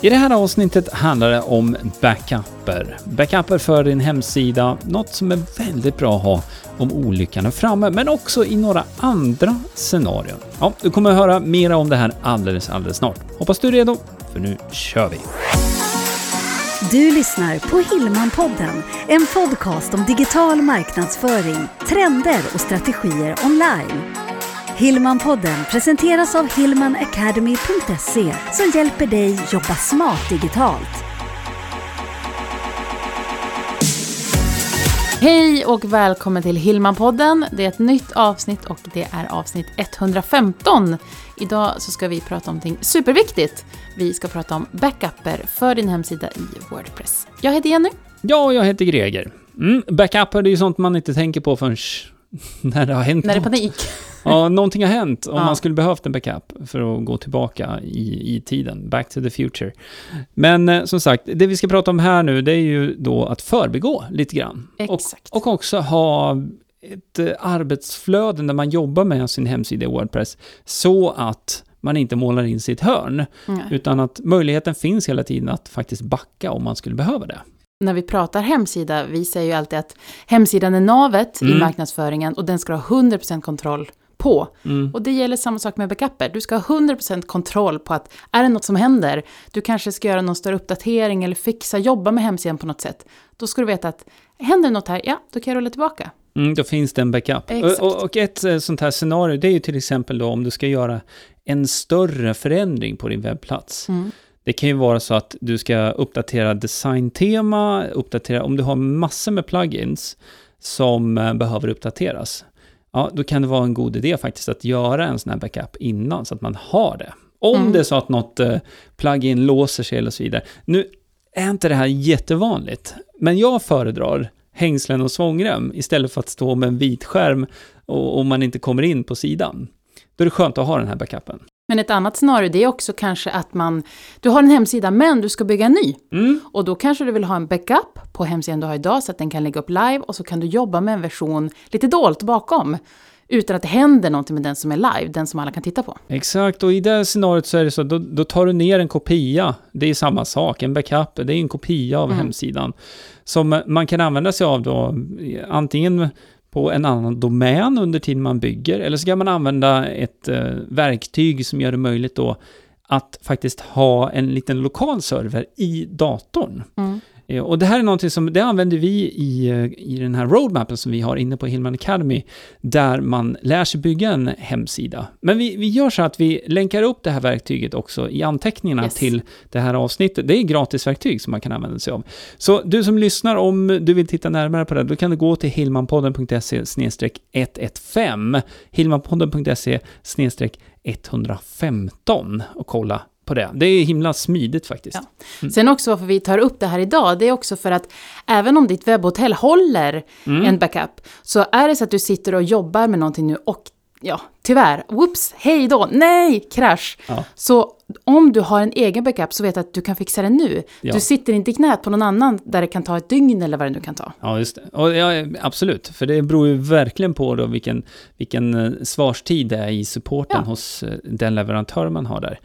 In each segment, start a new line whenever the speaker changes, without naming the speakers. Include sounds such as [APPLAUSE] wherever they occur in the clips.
I det här avsnittet handlar det om backuper. Backuper för din hemsida, något som är väldigt bra att ha om olyckan är framme, men också i några andra scenarion. Ja, du kommer att höra mer om det här alldeles, alldeles snart. Hoppas du är redo, för nu kör vi!
Du lyssnar på Hillmanpodden, en podcast om digital marknadsföring, trender och strategier online. Hillmanpodden presenteras av hillmanacademy.se som hjälper dig jobba smart digitalt.
Hej och välkommen till Hillmanpodden. Det är ett nytt avsnitt och det är avsnitt 115. Idag så ska vi prata om någonting superviktigt. Vi ska prata om backuper för din hemsida i Wordpress. Jag heter Jenny.
Ja, jag heter Greger. Mm, backuper, det är ju sånt man inte tänker på förrän [LAUGHS] när det har hänt
När det är
något.
panik.
Ja, [LAUGHS] någonting har hänt om
Ja.
man skulle behövt en backup för att gå tillbaka i, i tiden. Back to the future. Men eh, som sagt, det vi ska prata om här nu, det är ju då att förbigå lite grann.
Exakt.
Och, och också ha ett eh, arbetsflöde när man jobbar med sin hemsida i Wordpress, så att man inte målar in sitt hörn,
Nej.
utan att möjligheten finns hela tiden att faktiskt backa om man skulle behöva det.
När vi pratar hemsida, vi säger ju alltid att hemsidan är navet i
Mm.
marknadsföringen och den ska ha 100% kontroll på.
Mm.
Och det gäller samma sak med backuper. Du ska ha 100% kontroll på att är det något som händer, du kanske ska göra någon större uppdatering eller fixa, jobba med hemsidan på något sätt. Då ska du veta att händer något här, ja, då kan jag rulla tillbaka.
Mm, då finns det en backup. Och, och ett eh, sånt här scenario, det är ju till exempel då om du ska göra en större förändring på din webbplats.
Mm.
Det kan ju vara så att du ska uppdatera designtema, uppdatera, om du har massor med plugins som eh, behöver uppdateras. Ja, då kan det vara en god idé faktiskt att göra en sån här backup innan så att man har det. Om
Mm.
det är så att något eh, plugin låser sig eller så vidare. Nu är inte det här jättevanligt, men jag föredrar hängslen och svångrem istället för att stå med en vit skärm och, och man inte kommer in på sidan. Då är det skönt att ha den här backupen.
Men ett annat scenario det är också kanske att man, du har en hemsida men du ska bygga en ny.
Mm.
Och då kanske du vill ha en backup på hemsidan du har idag så att den kan lägga upp live och så kan du jobba med en version lite dolt bakom. Utan att det händer någonting med den som är live, den som alla kan titta på.
Exakt, och i det scenariot så är det så då, då tar du ner en kopia. Det är samma sak, en backup, det är en kopia av
Mm.
hemsidan. Som man kan använda sig av då, antingen på en annan domän under tiden man bygger, eller så kan man använda ett eh, verktyg som gör det möjligt då att faktiskt ha en liten lokal server i datorn.
Mm.
Eh, Och det här är någonting som, det använder vi i, eh, i den här roadmappen som vi har inne på Hillman Academy, där man lär sig bygga en hemsida. Men vi, vi gör så att vi länkar upp det här verktyget också i anteckningarna
Yes.
till det här avsnittet. Det är gratisverktyg som man kan använda sig av. Så du som lyssnar, om du vill titta närmare på det, då kan du gå till hillmanpodden.se 115, hillmanpodden.se 115 och kolla på det. Det är himla smidigt faktiskt.
Ja.
Mm.
Sen också varför vi tar upp det här idag, det är också för att även om ditt webbhotell håller
Mm.
en backup, så är det så att du sitter och jobbar med någonting nu och ja, tyvärr, whoops, hej då, nej, krasch.
Ja.
Så om du har en egen backup så vet du att du kan fixa det nu.
Ja.
Du sitter inte i knät på någon annan där det kan ta ett dygn eller vad det nu kan ta.
Ja, just det. Och ja, absolut, för det beror ju verkligen på då vilken, vilken eh, svarstid det är i supporten
Ja.
hos eh, den leverantör man har där.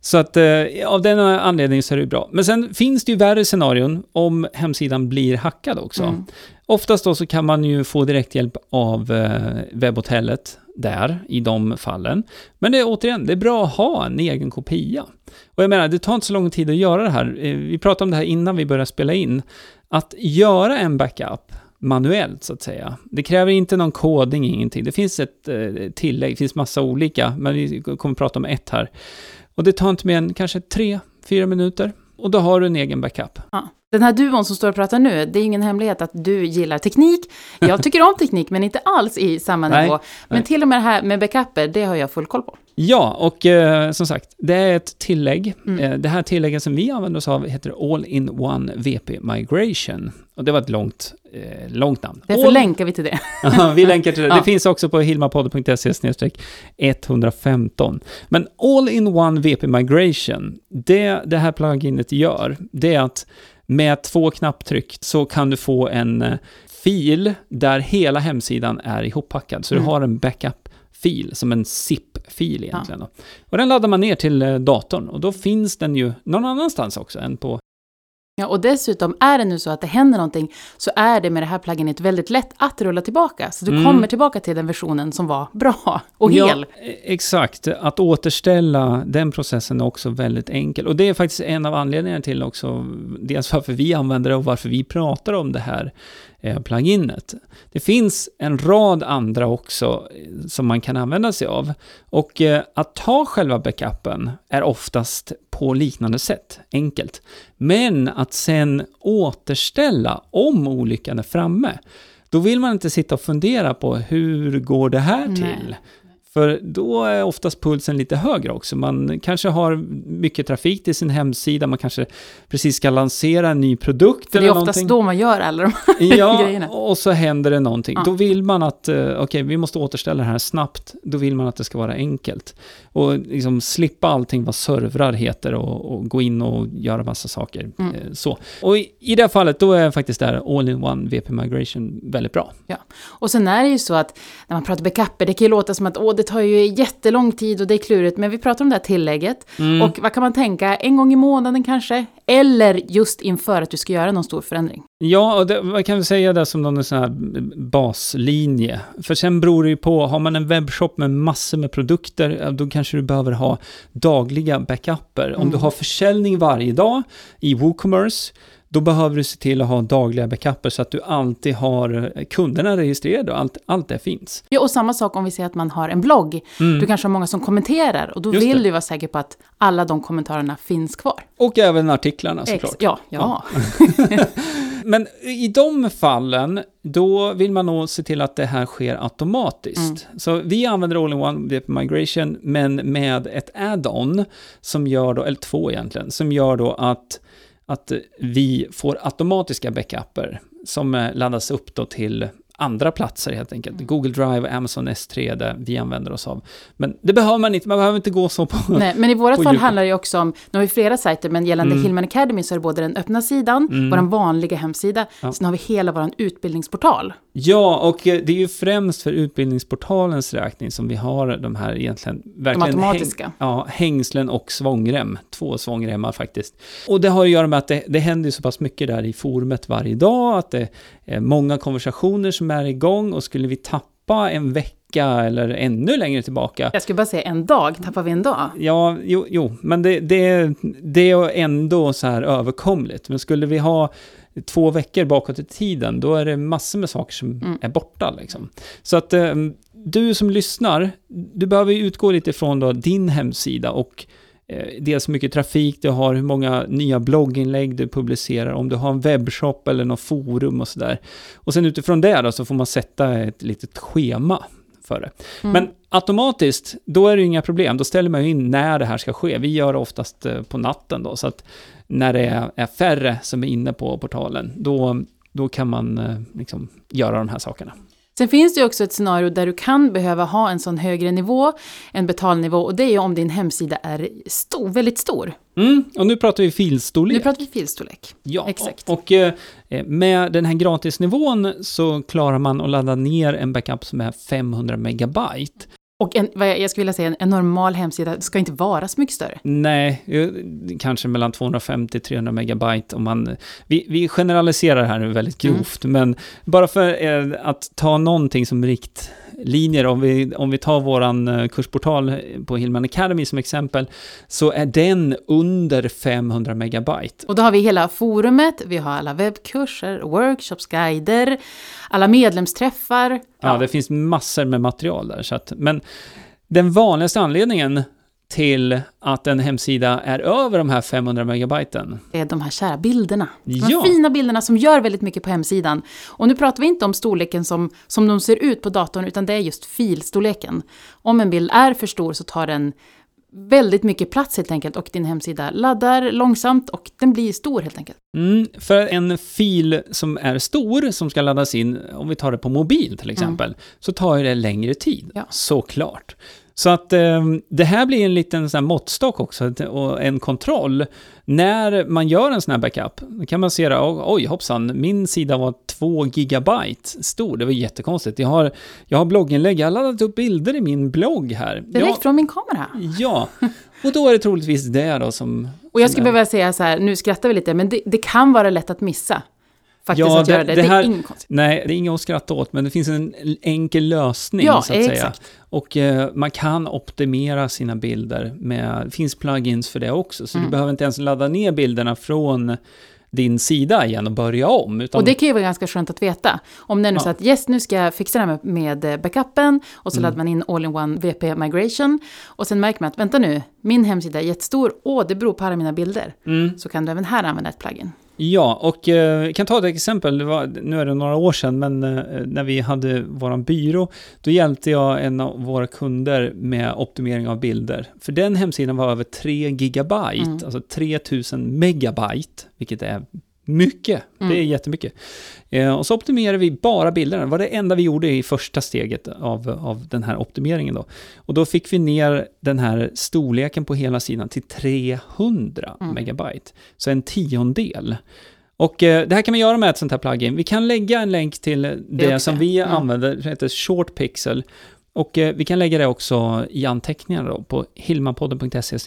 Så att eh, av den anledningen så är det bra. Men sen finns det ju värre scenarion om hemsidan blir hackad också.
Mm.
Oftast då så kan man ju få direkthjälp av eh, webbhotellet där, i de fallen. Men det är återigen, det är bra att ha en egen kopia. Och jag menar, det tar inte så lång tid att göra det här. Eh, Vi pratade om det här innan vi började spela in. Att göra en backup manuellt, så att säga. Det kräver inte någon koding, ingenting. Det finns ett eh, tillägg, det finns massa olika, men vi kommer att prata om ett här. Och det tar inte mer än kanske tre, fyra minuter. Och då har du en egen backup.
Ja. Den här duon som står och pratar nu, det är ingen hemlighet att du gillar teknik. Jag tycker om teknik, men inte alls i samma
Nej,
nivå. Men
nej.
till och med det här med backuper, det har jag full koll på.
Ja, och eh, som sagt, det är ett tillägg.
Mm.
Eh, det här tillägget som vi använder oss av heter All-in-One VP Migration. Och det var ett långt, eh, långt namn.
Därför
All-
länkar vi till det. [LAUGHS]
Vi länkar till det.
Ja.
Det finns också på hilmapodden.se 115. Men All-in-One VP Migration, det det här pluginet gör, det är att med två knapptryck så kan du få en eh, fil där hela hemsidan är ihoppackad. Så
Mm.
du har en backup-fil som en zip backup-fil egentligen. Då. Och den laddar man ner till eh, datorn och då finns den ju någon annanstans också än på
Ja, och dessutom är det nu så att det händer någonting så är det med det här pluginet väldigt lätt att rulla tillbaka. Så du
Mm.
kommer tillbaka till den versionen som var bra och
Ja,
hel.
e- exakt. Att återställa den processen är också väldigt enkel. Och det är faktiskt en av anledningarna till också, dels varför vi använder det och varför vi pratar om det här eh, pluginet. Det finns en rad andra också eh, som man kan använda sig av. Och eh, att ta själva backupen är oftast på liknande sätt, enkelt. Men att sen återställa om olyckan är framme, då vill man inte sitta och fundera på hur går det här
Nej.
till? För då är oftast pulsen lite högre också. Man kanske har mycket trafik till sin hemsida, man kanske precis ska lansera en ny produkt
För det
eller
är oftast
någonting.
då man gör alla de här [LAUGHS]
Ja,
grejerna.
och så händer det någonting.
Ja.
Då vill man att, eh, okej, vi måste återställa det här snabbt. Då vill man att det ska vara enkelt. Och liksom slippa allting vad servrar heter och, och gå in och göra massa saker.
Mm.
Eh, Så. Och i, i det här fallet, då är faktiskt det här All-in-One VP Migration väldigt bra.
Och sen är det ju så att när man pratar backuper, det kan ju låta som att åh, det tar ju jättelång tid och det är klurigt, men vi pratar om det här tillägget.
Mm.
Och vad kan man tänka, en gång i månaden kanske? Eller just inför att du ska göra någon stor förändring.
Ja, och det, vad kan vi säga där som någon sån här baslinje? För sen beror det ju på, har man en webbshop med massor med produkter, då kanske du behöver ha dagliga backuper. Om
Mm.
du har försäljning varje dag i WooCommerce, då behöver du se till att ha dagliga backuper så att du alltid har eh, kunderna registrerade och allt, allt det finns.
Ja, och samma sak om vi säger att man har en blogg.
Mm.
Du kanske har många som kommenterar och då
Just
vill
det.
du vara säker på att alla de kommentarerna finns kvar.
Och även artiklarna såklart.
Ex- ja, ja. [LAUGHS]
Men i de fallen, då vill man nog se till att det här sker automatiskt. Så vi använder All-in-One VP Migration, men med ett add-on som gör då, eller två egentligen, som gör då att, att vi får automatiska backuper som eh, laddas upp då till andra platser helt enkelt. Google Drive, Amazon S3, det vi använder oss av. Men det behöver man inte, man behöver inte gå så på...
Nej, men i vårat
På
fall
djupet.
handlar det också om, nu har vi flera sajter, men gällande
Mm.
Hillman Academy så är det både den öppna sidan,
Mm.
vår vanliga hemsida,
Ja.
sen har vi hela vår utbildningsportal.
Ja, och eh, det är ju främst för utbildningsportalens räkning som vi har de här egentligen verkligen
automatiska.
Häng, ja, hängslen och svångrem. Två svångremmar faktiskt. Och det har att göra med att det, det händer så pass mycket där i forumet varje dag, att det många konversationer som är igång och skulle vi tappa en vecka eller ännu längre tillbaka
Jag skulle bara säga en dag, tappar vi en dag?
Ja, jo, jo men det, det, det är ändå så här överkomligt. Men skulle vi ha två veckor bakåt i tiden, då är det massor med saker som
Mm.
är borta. Liksom. Så att eh, du som lyssnar, du behöver utgå lite från då din hemsida och eh, dels hur mycket trafik du har, hur många nya blogginlägg du publicerar, om du har en webbshop eller något forum och sådär. Och sen utifrån det då så får man sätta ett litet schema för det.
Mm.
Men automatiskt, då är det ju inga problem. Då ställer man ju in när det här ska ske. Vi gör det oftast eh, på natten då, så att när det är, är färre som är inne på portalen, då, då kan man eh, liksom göra de här sakerna.
Sen finns det ju också ett scenario där du kan behöva ha en sån högre nivå, en betalnivå, och det är ju om din hemsida är stor, väldigt stor.
Mm, och nu pratar vi filstorlek.
Nu pratar vi filstorlek.
Ja,
Exakt.
och eh, med den här gratisnivån så klarar man att ladda ner en backup som är 500 megabyte.
Och en, vad jag skulle vilja säga, en, normal hemsida ska inte vara så mycket större.
Nej, kanske mellan 250-300 megabyte om man... Vi, vi generaliserar här nu väldigt grovt, men bara för eh, att ta någonting som riktlinjer, om vi, om vi tar våran eh, kursportal på Hillman Academy som exempel, så är den under 500 megabyte.
Och då har vi hela forumet, vi har alla webbkurser, workshops, guider, alla medlemsträffar.
Ja, det finns massor med material där. Så att, men den vanligaste anledningen till att en hemsida är över de här 500 megabyten,
Det är de här kära bilderna. De här
Ja.
fina bilderna som gör väldigt mycket på hemsidan. Och nu pratar vi inte om storleken som, som de ser ut på datorn, utan det är just filstorleken. Om en bild är för stor så tar den väldigt mycket plats helt enkelt och din hemsida laddar långsamt och den blir stor helt enkelt.
Mm, för en fil som är stor, som ska laddas in, om vi tar det på mobil till exempel, så tar det längre tid,
Ja.
såklart. Så att eh, det här blir en liten sån här måttstock också och en kontroll. När man gör en sån här backup, då kan man se det, oj hoppsan, min sida var 2 gigabyte stor, det var jättekonstigt. Jag har, jag har blogginlägg, jag har laddat upp bilder i min blogg här.
Direkt
jag,
från min kamera?
Ja, och då är det troligtvis det då som...
Och jag skulle behöva säga så här, nu skrattar vi lite, men det, det kan vara lätt att missa. Faktiskt
Ja,
att
det-
göra det.
det
Det,
här-
är inget konstigt.
Nej, det är inget att skratta åt, men det finns en enkel lösning
Ja,
så att säga.
exakt.
Och eh, man kan optimera sina bilder med, det finns plugins för det också, så
Mm.
du behöver inte ens ladda ner bilderna från din sida igen och börja om. Utan,
Och det kan ju vara ganska skönt att veta. Om det är nu
Ja.
så att yes, nu ska jag fixa det här med, med backupen och så
Mm.
laddar man in all-in-one VP migration och sen märker man att vänta nu, min hemsida är jättestor, åh, det beror på alla mina bilder.
mm,
Så kan du även här använda ett plugin.
Ja, och eh, kan ta ett exempel, var, nu är det några år sedan, men eh, när vi hade vår byrå, då hjälpte jag en av våra kunder med optimering av bilder. För den hemsidan var över 3 gigabyte,
Mm.
alltså 3000 megabyte, vilket är mycket. Det är
Mm.
jättemycket. Eh, och så optimerade vi bara bilderna. Det var det enda vi gjorde i första steget av, av den här optimeringen. Då. Och då fick vi ner den här storleken på hela sidan till 300
Mm.
megabyte. Så en tiondel. Och eh, det här kan vi göra med ett sånt här plugin. Vi kan lägga en länk till det,
också,
som vi
mm.
använder, det heter Short Pixel. Och eh, vi kan lägga det också i anteckningarna då, på hilmanpodden.se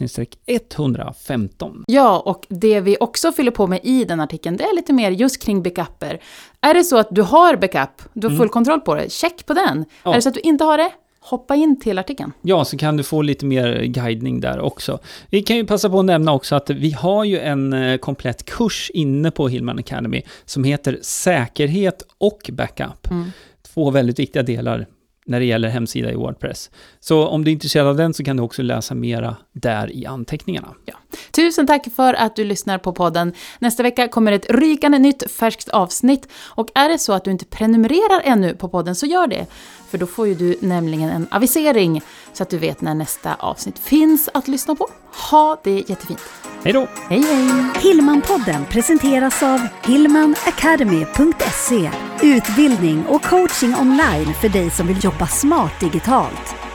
115.
Ja, och det vi också fyller på med i den artikeln, det är lite mer just kring backuper. Är det så att du har backup, du har full kontroll på det, check på den.
Mm. Ja.
Är det så att du inte har det, hoppa in till artikeln.
Ja, så kan du få lite mer guidning där också. Vi kan ju passa på att nämna också att vi har ju en eh, komplett kurs inne på Hillman Academy som heter Säkerhet och Backup.
Mm.
Två väldigt viktiga delar när det gäller hemsida i Wordpress. Så om du är intresserad av den så kan du också läsa mera där i anteckningarna.
Tusen tack för att du lyssnar på podden. Nästa vecka kommer ett rykande nytt färskt avsnitt. Och är det så att du inte prenumererar ännu på podden så gör det. För då får ju du nämligen en avisering så att du vet när nästa avsnitt finns att lyssna på. Ha det jättefint.
Hej då!
Hej hej!
Hillmanpodden presenteras av hillmanacademy.se Utbildning och coaching online för dig som vill jobba smart digitalt.